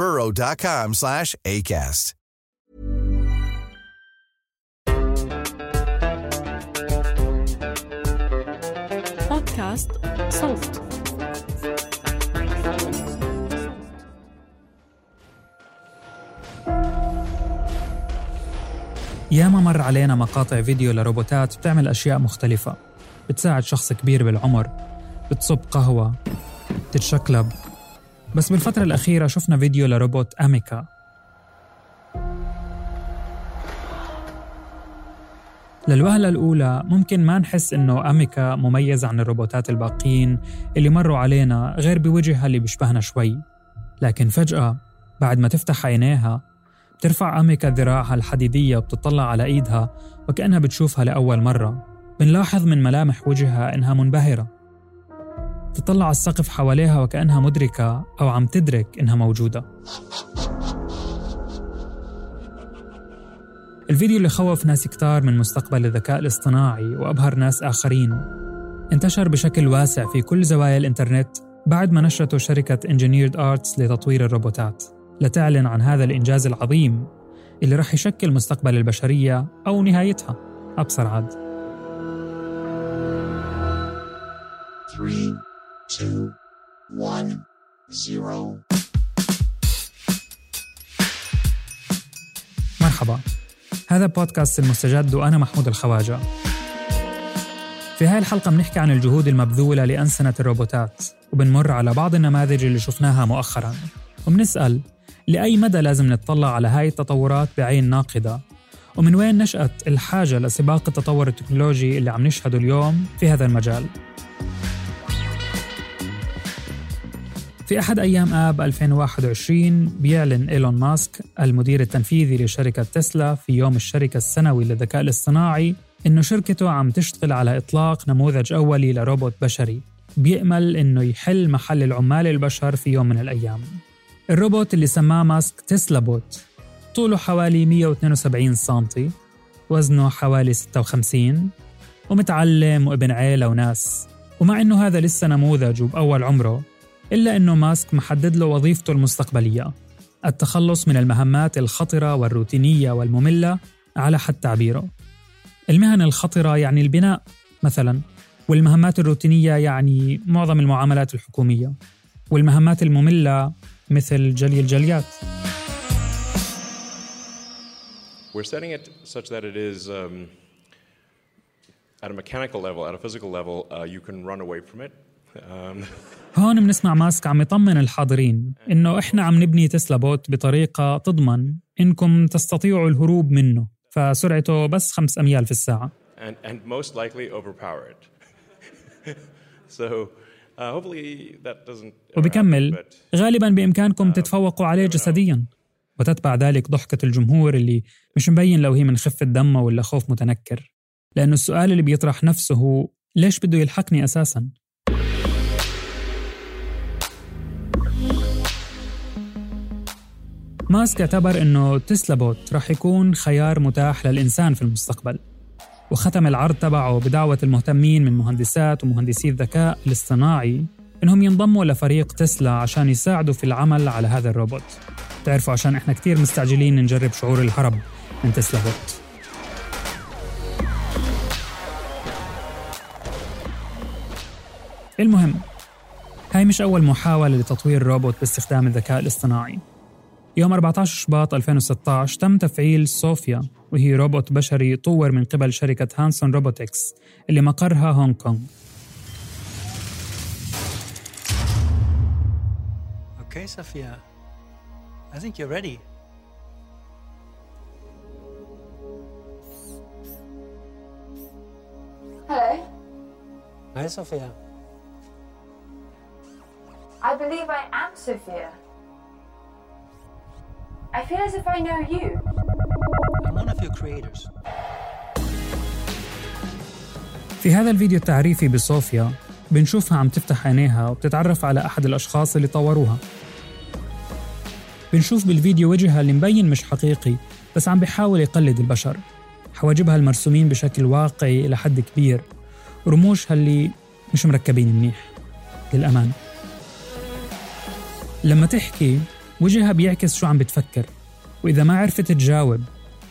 burrow.com slash ACAST. بودكاست صوت ياما مر علينا مقاطع فيديو لروبوتات بتعمل أشياء مختلفة بتساعد شخص كبير بالعمر بتصب قهوة بتتشقلب بس بالفترة الأخيرة شفنا فيديو لروبوت أميكا. للوهلة الأولى ممكن ما نحس إنه أميكا مميز عن الروبوتات الباقيين اللي مروا علينا غير بوجهها اللي بيشبهنا شوي. لكن فجأة بعد ما تفتح عينيها بترفع أميكا ذراعها الحديدية وبتطلع على إيدها وكأنها بتشوفها لأول مرة. بنلاحظ من ملامح وجهها إنها منبهرة. تطلع على السقف حواليها وكأنها مدركة أو عم تدرك إنها موجودة. الفيديو اللي خوف ناس كتار من مستقبل الذكاء الاصطناعي وأبهر ناس آخرين انتشر بشكل واسع في كل زوايا الإنترنت بعد ما نشرته شركة Engineered Arts لتطوير الروبوتات. لتعلن عن هذا الإنجاز العظيم اللي رح يشكل مستقبل البشرية أو نهايتها. أبصر عاد. Three, two, one, zero. مرحبا. هذا بودكاست المستجد وأنا محمود الخواجة. في هاي الحلقة بنحكي عن الجهود المبذولة لأنسنة الروبوتات وبنمر على بعض النماذج اللي شفناها مؤخراً. وبنسأل لأي مدى لازم نتطلع على هاي التطورات بعين ناقدة؟ ومن وين نشأت الحاجة لسباق التطور التكنولوجي اللي عم نشهده اليوم في هذا المجال؟ في أحد أيام آب 2021 بيعلن إيلون ماسك المدير التنفيذي لشركة تسلا في يوم الشركة السنوي للذكاء الاصطناعي إنه شركته عم تشتغل على إطلاق نموذج أولي لروبوت بشري بيأمل إنه يحل محل العمال البشر في يوم من الأيام. الروبوت اللي سماه ماسك تسلا بوت. طوله حوالي 172 سنتي وزنه حوالي 56 ومتعلم وابن عيلة وناس. ومع إنه هذا لسه نموذج وبأول عمره إلا أنه ماسك محدد له وظيفته المستقبلية. التخلص من المهمات الخطرة والروتينية والمملة على حد تعبيره. المهن الخطرة يعني البناء مثلا. والمهمات الروتينية يعني معظم المعاملات الحكومية. والمهمات المملة مثل جلي الجليات. We're setting it such that it is um, at a mechanical level, at a physical level, uh, you can run away from it. هون بنسمع ماسك عم يطمن الحاضرين إنه إحنا عم نبني تسلا بوت بطريقة تضمن إنكم تستطيعوا الهروب منه فسرعته بس خمس أميال في الساعة and, and most likely overpower it. so uh, hopefully that doesn't. ever وبكمل but غالبا بإمكانكم تتفوقوا عليه جسديا وتتبع ذلك ضحكة الجمهور اللي مش مبين لو هي من خفة دمه ولا خوف متنكر لأنه السؤال اللي بيطرح نفسه هو ليش بده يلحقني أساساً؟ ماسك اعتبر إنه Tesla Bot رح يكون خيار متاح للإنسان في المستقبل. وختم العرض تبعه بدعوة المهتمين من مهندسات ومهندسي الذكاء الاصطناعي إنهم ينضموا لفريق تسلا عشان يساعدوا في العمل على هذا الروبوت. تعرفوا عشان إحنا كتير مستعجلين نجرب شعور الهرب من Tesla Bot. المهم هاي مش أول محاولة لتطوير روبوت باستخدام الذكاء الاصطناعي. يوم 14 شباط 2016 تم تفعيل صوفيا وهي روبوت بشري طور من قبل شركة Hanson Robotics اللي مقرها هونغ كونغ Okay, Sophia. I think you're ready. Hello. Hi, Sophia. I believe I am Sophia. I feel as if I know you. I'm one of your creators. في هذا الفيديو التعريفي بصوفيا بنشوفها عم تفتح عينيها وبتتعرف على أحد الأشخاص اللي طوروها. بنشوف بالفيديو وجهها اللي مبين مش حقيقي بس عم بيحاول يقلد البشر. حواجبها المرسومين بشكل واقعي إلى حد كبير. رموشها اللي مش مركبين منيح. للأمان. لما تحكي وجهها بيعكس شو عم بتفكر وإذا ما عرفت تجاوب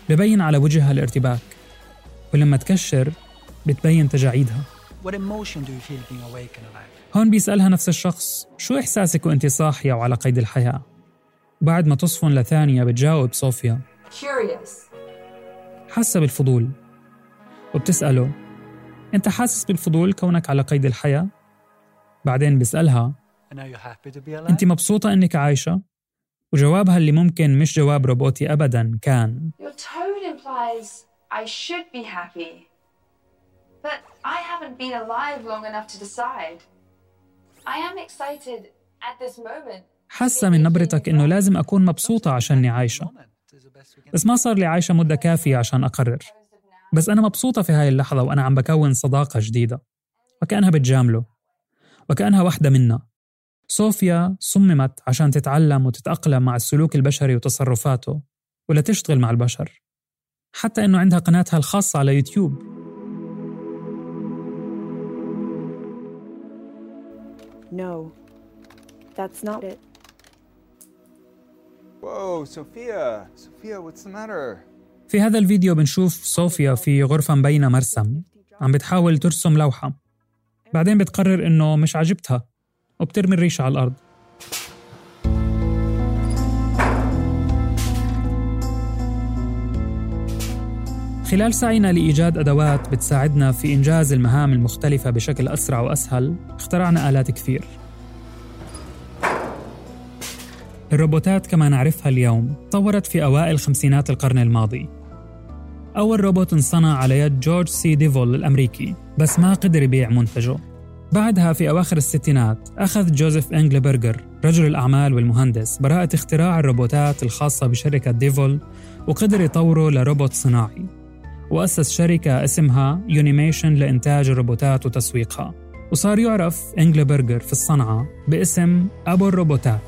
ببين على وجهها الارتباك ولما تكشر بتبين تجاعيدها? هون بيسألها نفس الشخص شو إحساسك وأنت صاحية وعلى قيد الحياة؟ وبعد ما تصفن لثانية بتجاوب صوفيا. حاسة بالفضول وبتسأله أنت حاسس بالفضول كونك على قيد الحياة؟ بعدين بيسألها? أنت مبسوطة أنك عايشة؟ وجوابها اللي ممكن مش جواب روبوتي أبدا كان Your tone implies I should be happy. But I haven't been alive long enough to decide. I am excited at this moment. حاسة من نبرتك إنه لازم أكون مبسوطة عشاني عايشة بس ما صار لي عايشة مدة كافية عشان أقرر بس أنا مبسوطة في هاي اللحظة وأنا عم بكون صداقة جديدة وكأنها بتجامله وكأنها واحدة منا صوفيا صممت عشان تتعلم وتتأقلم مع السلوك البشري وتصرفاته ولتشتغل مع البشر حتى إنه عندها قناتها الخاصة على يوتيوب No, that's not it. Whoa, Sophia. Sophia, what's the matter? في هذا الفيديو بنشوف صوفيا في غرفة مبينة مرسم عم بتحاول ترسم لوحة بعدين بتقرر إنه مش عجبتها وبترمي الريشة على الأرض. خلال سعينا لإيجاد أدوات بتساعدنا في إنجاز المهام المختلفة بشكل أسرع وأسهل اخترعنا آلات كثير. الروبوتات كما نعرفها اليوم طورت في أوائل خمسينات القرن الماضي. أول روبوت انصنع على يد جورج سي ديفول الأمريكي بس ما قدر يبيع منتجه. بعدها في أواخر الستينات أخذ جوزيف إنجلبرجر رجل الأعمال والمهندس براءة اختراع الروبوتات الخاصة بشركة ديفول وقدر يطوره لروبوت صناعي وأسس شركة اسمها Unimation لإنتاج الروبوتات وتسويقها وصار يعرف إنجلبرجر في الصنعة باسم أبو الروبوتات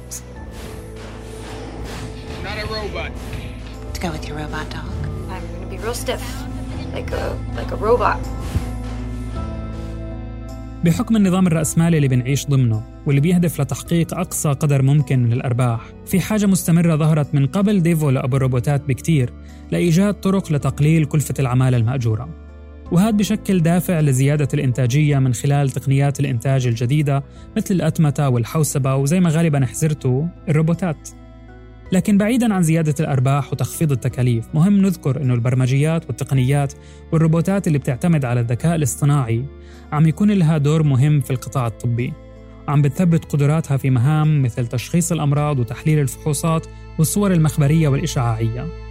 To go with your robot dog. I'm gonna be real stiff. Like a like a robot. بحكم النظام الرأسمالي اللي بنعيش ضمنه واللي بيهدف لتحقيق أقصى قدر ممكن من الأرباح في حاجة مستمرة ظهرت من قبل ديفو لأبو الروبوتات بكتير لإيجاد طرق لتقليل كلفة العمالة المأجورة. وهذا بشكل دافع لزيادة الإنتاجية من خلال تقنيات الإنتاج الجديدة مثل الأتمتة والحوسبة وزي ما غالبا حزرتوا الروبوتات. لكن بعيدا عن زيادة الأرباح وتخفيض التكاليف مهم نذكر أنه البرمجيات والتقنيات والروبوتات اللي بتعتمد على الذكاء الاصطناعي عم يكون لها دور مهم في القطاع الطبي. وعم بتثبت قدراتها في مهام مثل تشخيص الأمراض وتحليل الفحوصات والصور المخبرية والإشعاعية.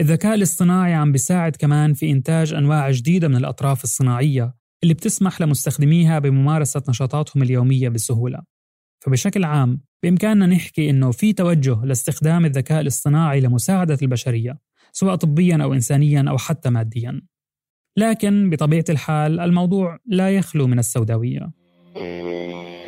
الذكاء الاصطناعي عم بيساعد كمان في إنتاج أنواع جديدة من الأطراف الصناعية اللي بتسمح لمستخدميها بممارسة نشاطاتهم اليومية بسهولة. فبشكل عام بإمكاننا نحكي إنه في توجه لاستخدام الذكاء الاصطناعي لمساعدة البشرية سواء طبيا أو إنسانيا أو حتى ماديا. لكن بطبيعة الحال الموضوع لا يخلو من السوداوية.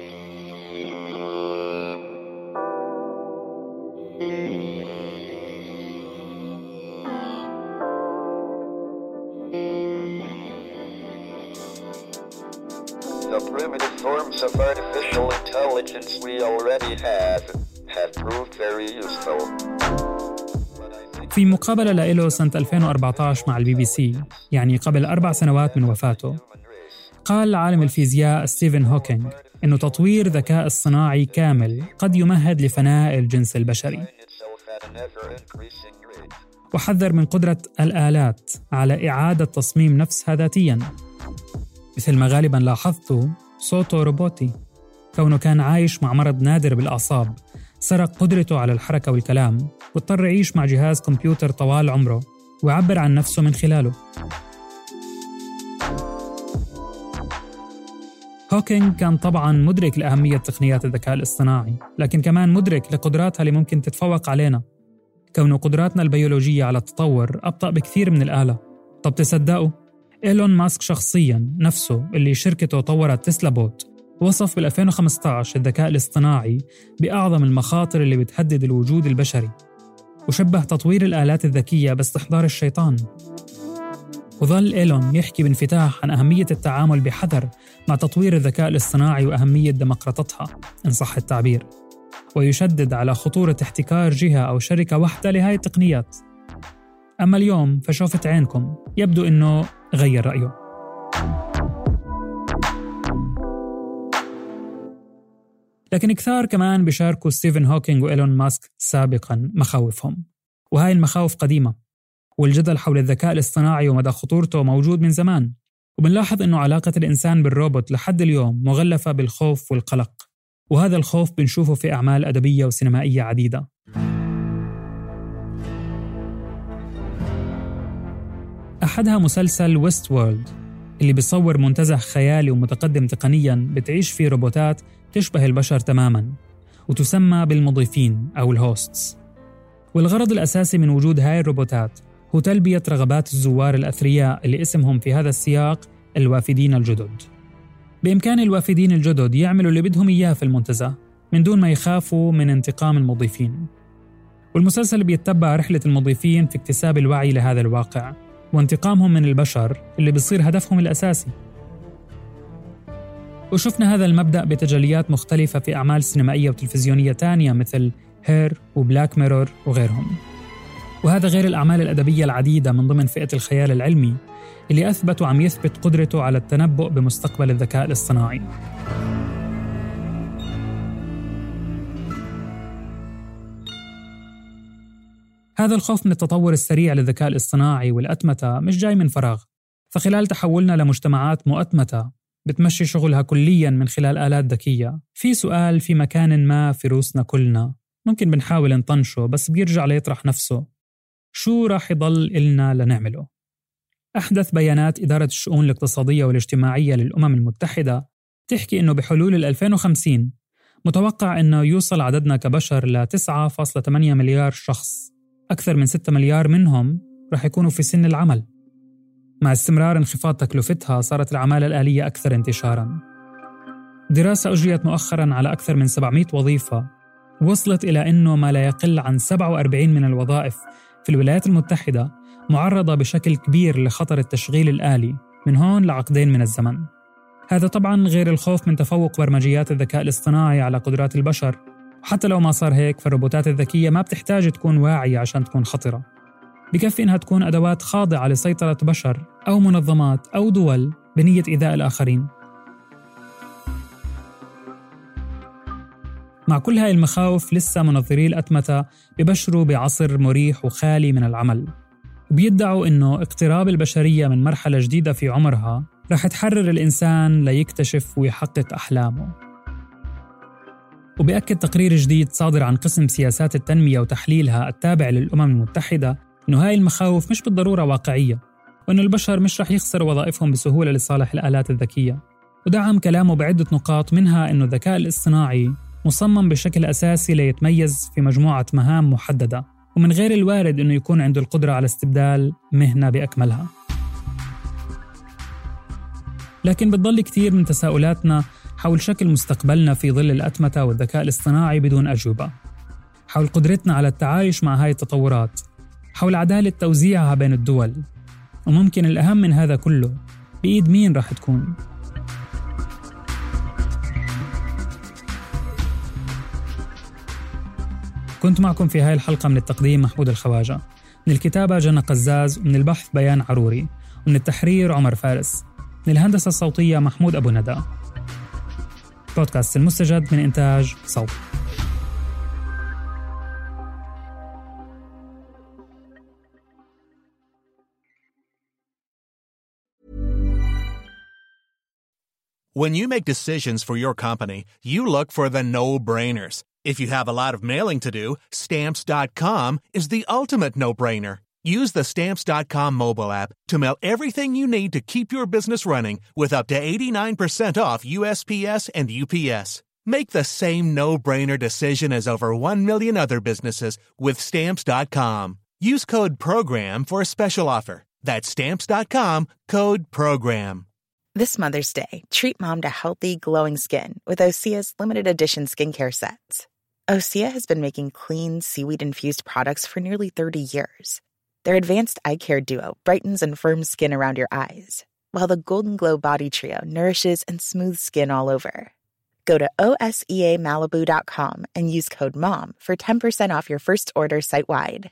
The primitive forms of artificial intelligence we already have have proved very useful. في مقابلة له سنة 2014 مع البي بي سي يعني قبل أربع سنوات من وفاته قال عالم الفيزياء ستيفن هوكينج أنه تطوير ذكاء اصطناعي كامل قد يمهد لفناء الجنس البشري. وحذر من قدرة الآلات على إعادة تصميم نفسها ذاتياً مثل ما غالبا لاحظتوا صوته روبوتي. كونه كان عايش مع مرض نادر بالأعصاب سرق قدرته على الحركة والكلام واضطر يعيش مع جهاز كمبيوتر طوال عمره ويعبر عن نفسه من خلاله. هوكينج كان طبعا مدرك لأهمية تقنيات الذكاء الاصطناعي لكن كمان مدرك لقدراتها اللي ممكن تتفوق علينا. كونه قدراتنا البيولوجية على التطور أبطأ بكثير من الآلة. طب تصدقوا إيلون ماسك شخصيا نفسه اللي شركته طورت Tesla Bot. وصف بال 2015 الذكاء الاصطناعي بأعظم المخاطر اللي بتهدد الوجود البشري. وشبه تطوير الآلات الذكية باستحضار الشيطان. وظل إيلون يحكي بانفتاح عن أهمية التعامل بحذر مع تطوير الذكاء الاصطناعي وأهمية ديمقراطتها إن صح التعبير. ويشدد على خطورة احتكار جهة أو شركة واحدة لهاي التقنيات. أما اليوم فشوفت عينكم. يبدو أنه غير رأيه. لكن كثار كمان بيشاركوا ستيفن هوكينج وإيلون ماسك سابقا مخاوفهم. وهاي المخاوف قديمة والجدل حول الذكاء الاصطناعي ومدى خطورته موجود من زمان. وبنلاحظ أنه علاقة الإنسان بالروبوت لحد اليوم مغلفة بالخوف والقلق. وهذا الخوف بنشوفه في أعمال أدبية وسينمائية عديدة. أحدها مسلسل Westworld اللي بيصور منتزه خيالي ومتقدم تقنيا بتعيش فيه روبوتات تشبه البشر تماما وتسمى بالمضيفين أو ال hosts والغرض الأساسي من وجود هاي الروبوتات هو تلبية رغبات الزوار الأثرياء اللي اسمهم في هذا السياق الوافدين الجدد. بإمكان الوافدين الجدد يعملوا اللي بدهم إياه في المنتزه من دون ما يخافوا من انتقام المضيفين. والمسلسل بيتبع رحلة المضيفين في اكتساب الوعي لهذا الواقع. وانتقامهم من البشر اللي بيصير هدفهم الأساسي. وشفنا هذا المبدأ بتجليات مختلفة في أعمال سينمائية وتلفزيونية تانية مثل هير وبلاك ميرور وغيرهم. وهذا غير الأعمال الأدبية العديدة من ضمن فئة الخيال العلمي اللي أثبت وعم يثبت قدرته على التنبؤ بمستقبل الذكاء الاصطناعي. هذا الخوف من التطور السريع للذكاء الاصطناعي والأتمتة مش جاي من فراغ. فخلال تحولنا لمجتمعات مؤتمتة بتمشي شغلها كليا من خلال آلات ذكية. في سؤال في مكان ما في روسنا كلنا. ممكن بنحاول نطنشه بس بيرجع ليطرح نفسه. شو راح يضل إلنا لنعمله؟ أحدث بيانات إدارة الشؤون الاقتصادية والاجتماعية للأمم المتحدة تحكي إنه بحلول ال 2050 متوقع إنه يوصل عددنا كبشر ل 9.8 مليار شخص. أكثر من 6 مليار منهم رح يكونوا في سن العمل. مع استمرار انخفاض تكلفتها صارت العمالة الآلية أكثر انتشاراً. دراسة أجريت مؤخراً على أكثر من 700 وظيفة وصلت إلى أنه ما لا يقل عن 47 من الوظائف في الولايات المتحدة معرضة بشكل كبير لخطر التشغيل الآلي من هون لعقدين من الزمن. هذا طبعا غير الخوف من تفوق برمجيات الذكاء الاصطناعي على قدرات البشر. وحتى لو ما صار هيك فالروبوتات الذكية ما بتحتاج تكون واعية عشان تكون خطرة. بكفي إنها تكون أدوات خاضعة لسيطرة بشر أو منظمات أو دول بنية إيذاء الآخرين. مع كل هاي المخاوف لسه منظري الأتمتة ببشروا بعصر مريح وخالي من العمل. وبيدعوا إنه اقتراب البشرية من مرحلة جديدة في عمرها رح تحرر الإنسان ليكتشف ويحقق أحلامه. وبيأكد تقرير جديد صادر عن قسم سياسات التنمية وتحليلها التابع للأمم المتحدة إنه هاي المخاوف مش بالضرورة واقعية وإنه البشر مش رح يخسروا وظائفهم بسهولة لصالح الآلات الذكية. ودعم كلامه بعدة نقاط منها إنه الذكاء الاصطناعي مصمم بشكل أساسي ليتميز في مجموعة مهام محددة ومن غير الوارد أنه يكون عنده القدرة على استبدال مهنة بأكملها. لكن بتضل كثير من تساؤلاتنا حول شكل مستقبلنا في ظل الأتمتة والذكاء الاصطناعي بدون أجوبة. حول قدرتنا على التعايش مع هاي التطورات. حول عدالة توزيعها بين الدول. وممكن الأهم من هذا كله بإيد مين رح تكون؟ كنت معكم في هاي الحلقة من التقديم محمود الخواجة. من الكتابة جنى قزاز ومن البحث بيان عروري. ومن التحرير عمر فارس. من الهندسة الصوتية محمود أبو ندى. بودكاست المستجد من إنتاج صوت When you make decisions for your company, you look for the no-brainers. If you have a lot of mailing to do, stamps.com is the ultimate no-brainer. Use the stamps.com mobile app to mail everything you need to keep your business running with up to 89% off USPS and UPS. Make the same no-brainer decision as over 1 million other businesses with stamps.com. Use code program for a special offer. That's stamps.com, code program. This Mother's Day, treat mom to healthy, glowing skin with Osea's limited edition skincare sets. Osea has been making clean, seaweed infused products for nearly 30 years. Their advanced eye care duo brightens and firms skin around your eyes, while the Golden Glow Body Trio nourishes and smooths skin all over. Go to OSEAMalibu.com and use code MOM for 10% off your first order site wide.